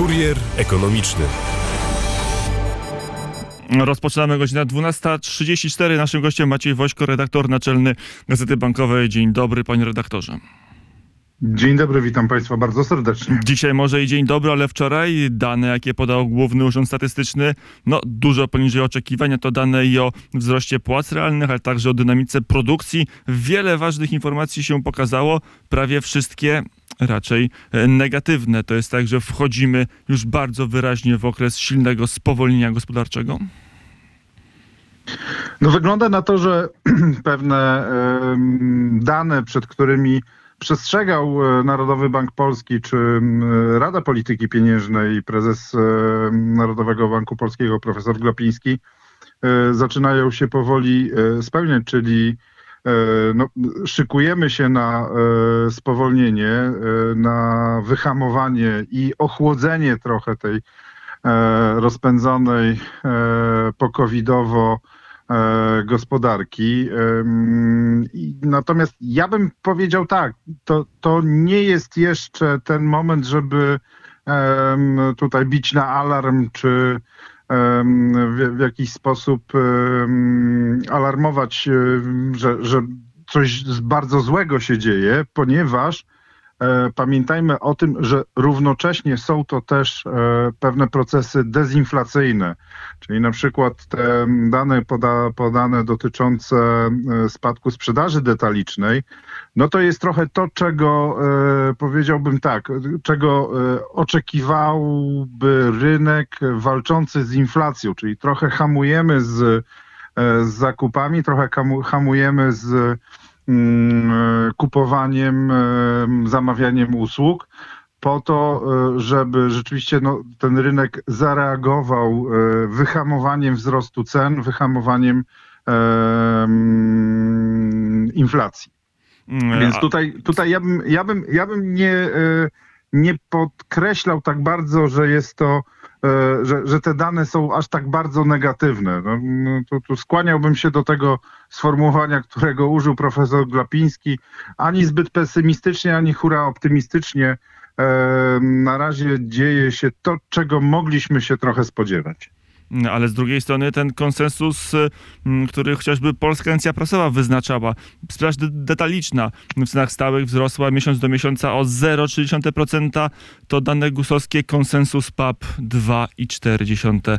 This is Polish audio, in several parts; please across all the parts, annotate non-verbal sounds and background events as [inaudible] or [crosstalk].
Kurier ekonomiczny. Rozpoczynamy godzinę 12.34. Naszym gościem Maciej Wośko, redaktor naczelny Gazety Bankowej. Dzień dobry, panie redaktorze. Dzień dobry, witam Państwa bardzo serdecznie. Dzisiaj może i dzień dobry, ale wczoraj dane, jakie podał Główny Urząd Statystyczny, no dużo poniżej oczekiwania, to dane i o wzroście płac realnych, ale także o dynamice produkcji. Wiele ważnych informacji się pokazało, prawie wszystkie raczej e, negatywne. To jest tak, że wchodzimy już bardzo wyraźnie w okres silnego spowolnienia gospodarczego. No wygląda na to, że [clears throat] pewne dane, przed którymi przestrzegał e, Narodowy Bank Polski czy Rada Polityki Pieniężnej, prezes e, Narodowego Banku Polskiego profesor Glapiński, zaczynają się powoli spełniać, czyli no, szykujemy się na spowolnienie, na wyhamowanie i ochłodzenie trochę tej rozpędzonej pokowidowo gospodarki. Natomiast ja bym powiedział tak, to, to nie jest jeszcze ten moment, żeby tutaj bić na alarm, czy w, w jakiś sposób alarmować, że, że coś bardzo złego się dzieje, ponieważ pamiętajmy o tym, że równocześnie są to też e, pewne procesy dezinflacyjne, czyli na przykład te dane poda, podane dotyczące e, spadku sprzedaży detalicznej, no to jest trochę to, czego powiedziałbym tak, czego oczekiwałby rynek walczący z inflacją, czyli trochę hamujemy z, z zakupami, trochę hamujemy z kupowaniem, zamawianiem usług po to, e, żeby rzeczywiście no, ten rynek zareagował e, wyhamowaniem wzrostu cen, wyhamowaniem um, inflacji. Mm, Więc tutaj, tutaj ja, bym, ja, bym, ja bym nie, e, nie podkreślał tak bardzo, że jest to E, że, że te dane są aż tak bardzo negatywne. No, no, tu, tu skłaniałbym się do tego sformułowania, którego użył profesor Glapiński, ani zbyt pesymistycznie, ani hura optymistycznie. E, na razie dzieje się to, czego mogliśmy się trochę spodziewać. Ale z drugiej strony ten konsensus, mm, który chociażby Polska Agencja Prasowa wyznaczała, sprzedaż detaliczna w cenach stałych wzrosła miesiąc do miesiąca o 0,3%, to dane gusowskie konsensus PAP 2,4%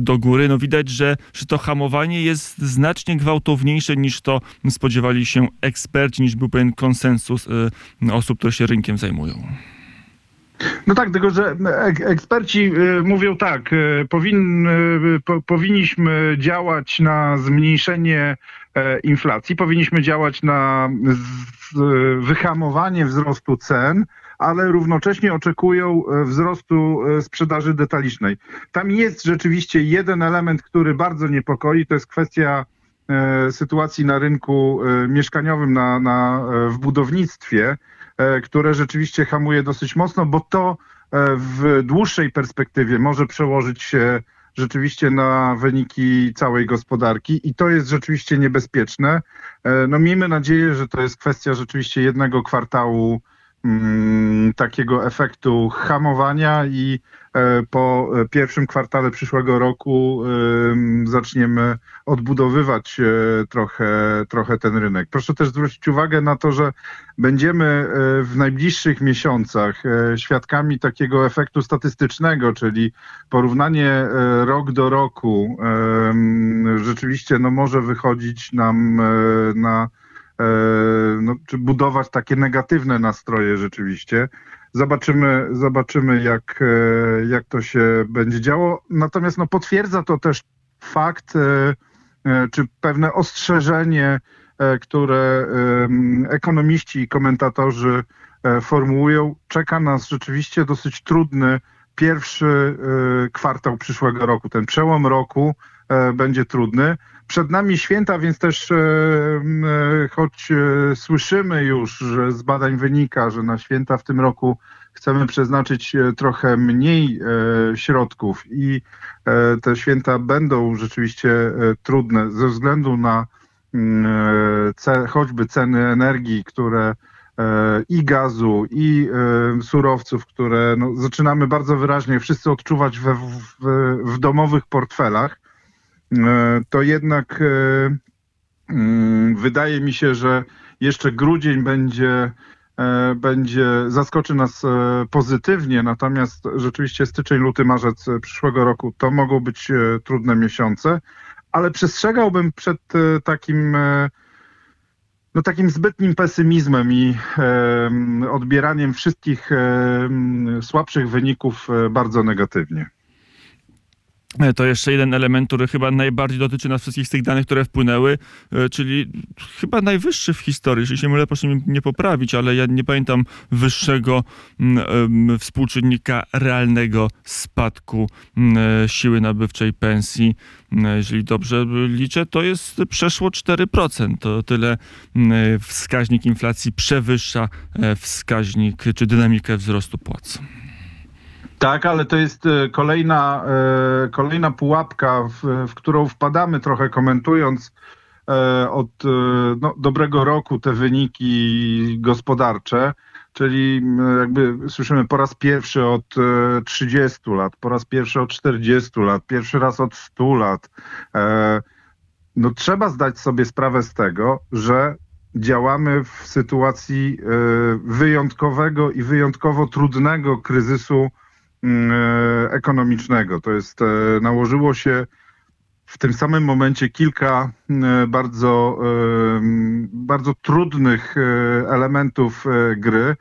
do góry. No widać, że, że to hamowanie jest znacznie gwałtowniejsze niż to spodziewali się eksperci, niż był pewien konsensus y, osób, które się rynkiem zajmują. No tak, tylko że eksperci y, mówią tak, y, powin, y, po, powinniśmy działać na zmniejszenie e, inflacji, powinniśmy działać na wyhamowanie wzrostu cen, ale równocześnie oczekują e, wzrostu e, sprzedaży detalicznej. Tam jest rzeczywiście jeden element, który bardzo niepokoi, to jest kwestia sytuacji na rynku mieszkaniowym, na, na, w budownictwie. E, które rzeczywiście hamuje dosyć mocno, bo to e, w dłuższej perspektywie może przełożyć się rzeczywiście na wyniki całej gospodarki i to jest rzeczywiście niebezpieczne. E, no miejmy nadzieję, że to jest kwestia rzeczywiście jednego kwartału takiego efektu hamowania i E, po pierwszym kwartale przyszłego roku zaczniemy odbudowywać e, trochę, trochę ten rynek. Proszę też zwrócić uwagę na to, że będziemy e, w najbliższych miesiącach świadkami takiego efektu statystycznego, czyli porównanie rok do roku rzeczywiście no, może wychodzić nam na no, czy budować takie negatywne nastroje rzeczywiście. Zobaczymy, zobaczymy jak, e, jak to się będzie działo. Natomiast no, potwierdza to też fakt, e, e, czy pewne ostrzeżenie, które ekonomiści i komentatorzy formułują. Czeka nas rzeczywiście dosyć trudny pierwszy kwartał przyszłego roku. Ten przełom roku będzie trudny. Przed nami święta, więc też choć słyszymy już, że z badań wynika, że na święta w tym roku chcemy przeznaczyć e, trochę mniej e, środków i e, te święta będą rzeczywiście trudne ze względu na choćby ceny energii, które i gazu, i surowców, które no, zaczynamy bardzo wyraźnie wszyscy odczuwać we, w, w domowych portfelach, to jednak mm, wydaje mi się, że jeszcze grudzień będzie E, będzie, zaskoczy nas e, pozytywnie, natomiast rzeczywiście styczeń, luty, marzec przyszłego roku to mogą być e, trudne miesiące, ale przestrzegałbym przed takim no takim zbytnim pesymizmem i e, odbieraniem wszystkich e, słabszych wyników bardzo negatywnie. E, to jeszcze jeden element, który chyba najbardziej dotyczy nas wszystkich z tych danych, które wpłynęły, e, czyli chyba najwyższy w historii. Jeśli się mylę, proszę mnie nie poprawić, ale ja nie pamiętam wyższego współczynnika realnego spadku e, siły nabywczej pensji. Jeżeli dobrze liczę, to jest przeszło 4%. To tyle wskaźnik inflacji przewyższa wskaźnik czy dynamikę wzrostu płac. Tak, ale to jest e, kolejna, e, kolejna pułapka, w, w którą wpadamy trochę komentując e, od no, dobrego roku te wyniki gospodarcze, czyli jakby słyszymy po raz pierwszy od 30 lat, po raz pierwszy od 40 lat, pierwszy raz od 100 lat. No trzeba zdać sobie sprawę z tego, że działamy w sytuacji wyjątkowego i wyjątkowo trudnego kryzysu ekonomicznego. To jest, e, nałożyło się w tym samym momencie kilka mm, bardzo, e, bardzo trudnych elementów gry.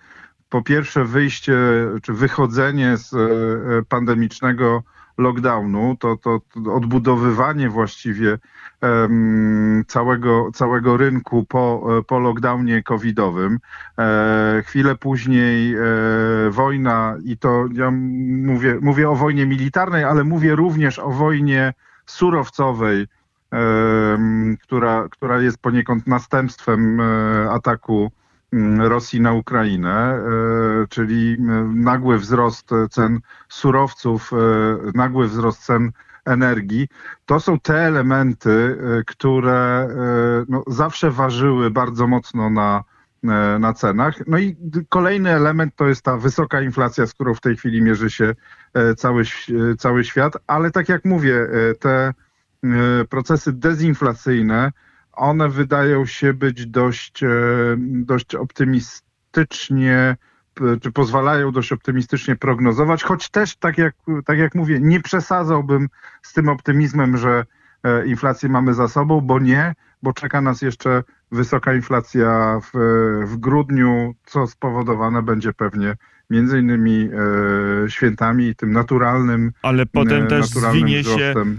Po pierwsze, wyjście czy wychodzenie z pandemicznego lockdownu, to, to, to odbudowywanie właściwie um, całego, całego rynku po, po lockdownie covidowym. E, chwilę później e, wojna i to ja mówię, mówię o wojnie militarnej, ale mówię również o wojnie surowcowej, e, która, która jest poniekąd następstwem e, ataku Rosji na Ukrainę, e, czyli nagły wzrost cen surowców, e, nagły wzrost cen energii. To są te elementy, e, które no, zawsze ważyły bardzo mocno na, na cenach. No i kolejny element to jest ta wysoka inflacja, z którą w tej chwili mierzy się cały, cały świat, ale tak jak mówię, te procesy dezinflacyjne, one wydają się być dość, e, dość optymistycznie, czy pozwalają dość optymistycznie prognozować, choć też, tak jak, tak jak mówię, nie przesadzałbym z tym optymizmem, że e, inflację mamy za sobą, bo nie, bo czeka nas jeszcze wysoka inflacja w, w grudniu, co spowodowane będzie pewnie między innymi e, świętami i tym naturalnym Ale potem e, też zwinie się e,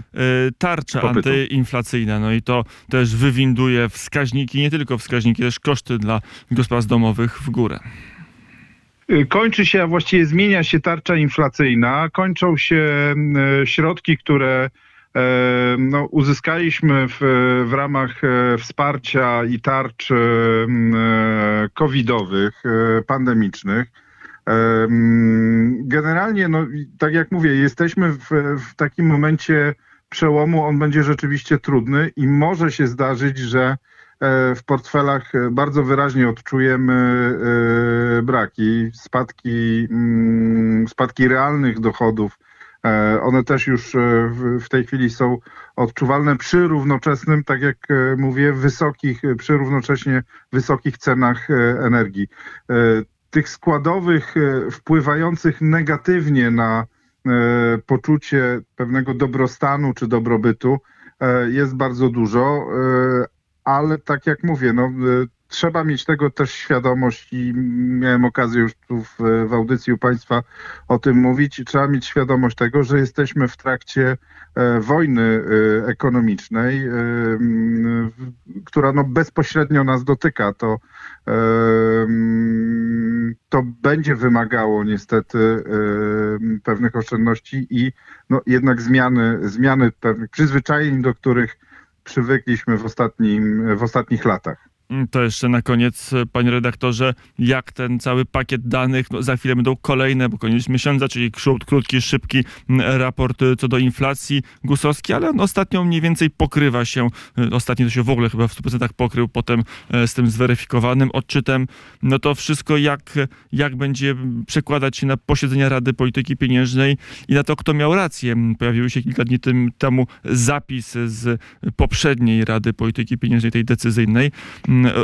tarcza popytu. antyinflacyjna, no i to też wywinduje wskaźniki, nie tylko wskaźniki, też koszty dla gospodarstw domowych w górę. E, kończy się, a właściwie zmienia się tarcza inflacyjna, kończą się e, środki, które no, uzyskaliśmy w, w ramach wsparcia i tarcz covidowych, pandemicznych. Generalnie, no, tak jak mówię, jesteśmy w, w takim momencie przełomu, on będzie rzeczywiście trudny i może się zdarzyć, że e, w portfelach bardzo wyraźnie odczujemy e, braki, spadki, mm, spadki realnych dochodów. E, one też już w tej chwili są odczuwalne przy równoczesnym, tak jak mówię, wysokich, przy równocześnie wysokich cenach energii tych składowych e, wpływających negatywnie na e, poczucie pewnego dobrostanu czy dobrobytu e, jest bardzo dużo, ale tak jak mówię, no, trzeba mieć tego też świadomość i miałem okazję już tu w, w audycji u Państwa o tym mówić. Trzeba mieć świadomość tego, że jesteśmy w trakcie e, wojny e, ekonomicznej, e, która no bezpośrednio nas dotyka. To, to będzie wymagało niestety pewnych oszczędności i no jednak zmiany, zmiany pewnych przyzwyczajeń, do których przywykliśmy w, ostatnim, w ostatnich latach. To jeszcze na koniec, panie redaktorze, jak ten cały pakiet danych, no za chwilę będą kolejne, bo koniec miesiąca, czyli krót- krótki, szybki raport y, co do inflacji gusowski, ale on ostatnio mniej więcej pokrywa się, y, ostatnio to się w ogóle chyba w 100% pokrył, potem e, z tym zweryfikowanym odczytem, no to wszystko jak, jak będzie przekładać się na posiedzenia Rady Polityki Pieniężnej i na to, kto miał rację. Pojawił się kilka dni tym, temu zapis z poprzedniej Rady Polityki Pieniężnej, tej decyzyjnej,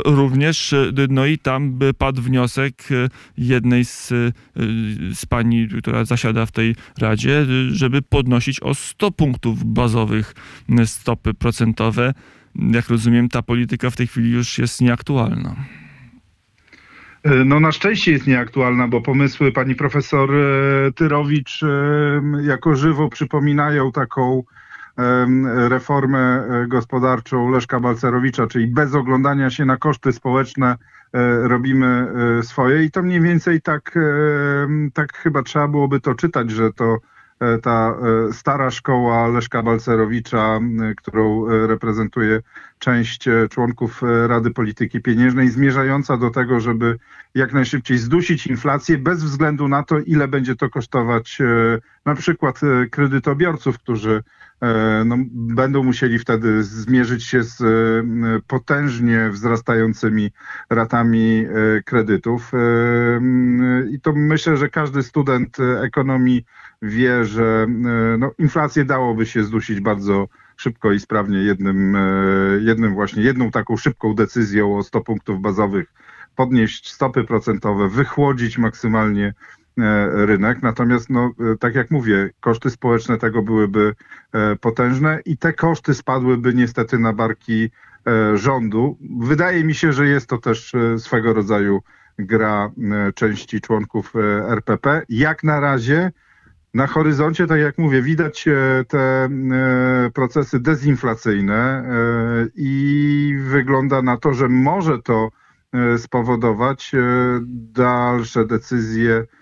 Również, no i tam padł wniosek y, jednej z, y, z pani, która zasiada w tej radzie, żeby podnosić o 100 punktów bazowych stopy procentowe. Jak rozumiem, ta polityka w tej chwili już jest nieaktualna. No na szczęście jest nieaktualna, bo pomysły pani profesor e, Tyrowicz e, jako żywo przypominają taką reformę e, gospodarczą Leszka Balcerowicza, czyli bez oglądania się na koszty społeczne e, robimy e, swoje. I to mniej więcej tak, tak chyba trzeba byłoby to czytać, że to ta stara szkoła Leszka Balcerowicza, którą reprezentuje część członków Rady Polityki Pieniężnej, zmierzająca do tego, żeby jak najszybciej zdusić inflację, bez względu na to, ile będzie to kosztować na przykład kredytobiorców, którzy no, będą musieli wtedy zmierzyć się z e, potężnie wzrastającymi ratami e, kredytów. E, I to myślę, że każdy student e, ekonomii wie, że e, no, inflację dałoby się zdusić bardzo szybko i sprawnie jednym, e, jednym właśnie, jedną taką szybką decyzją o 100 punktów bazowych podnieść stopy procentowe, wychłodzić maksymalnie e, rynek. Natomiast, no, e, tak jak mówię, koszty społeczne tego byłyby e, potężne i te koszty spadłyby niestety na barki e, rządu. Wydaje mi się, że jest to też e, swego rodzaju gra e, części członków e, RPP. Jak na razie na horyzoncie, tak jak mówię, widać e, te e, procesy dezinflacyjne e, i wygląda na to, że może to e, spowodować e, dalsze decyzje e,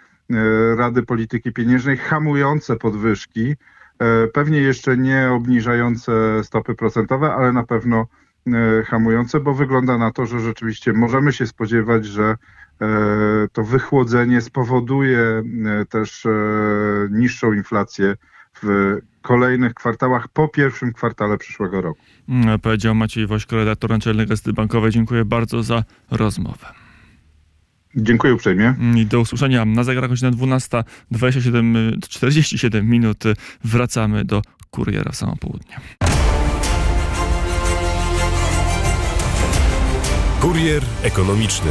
Rady Polityki Pieniężnej hamujące podwyżki, e, pewnie jeszcze nie obniżające stopy procentowe, ale na pewno e, hamujące, bo wygląda na to, że rzeczywiście możemy się spodziewać, że e, to wychłodzenie spowoduje e, też e, niższą inflację w kolejnych kwartałach po pierwszym kwartale przyszłego roku. Mm, Powiedział Maciej Wośko, redaktor naczelny Gazety Bankowej. Dziękuję bardzo za rozmowę. Dziękuję uprzejmie. I do usłyszenia na zegarach godzina 12.27, 47 minut. Wracamy do kuriera w samo południe. Kurier ekonomiczny.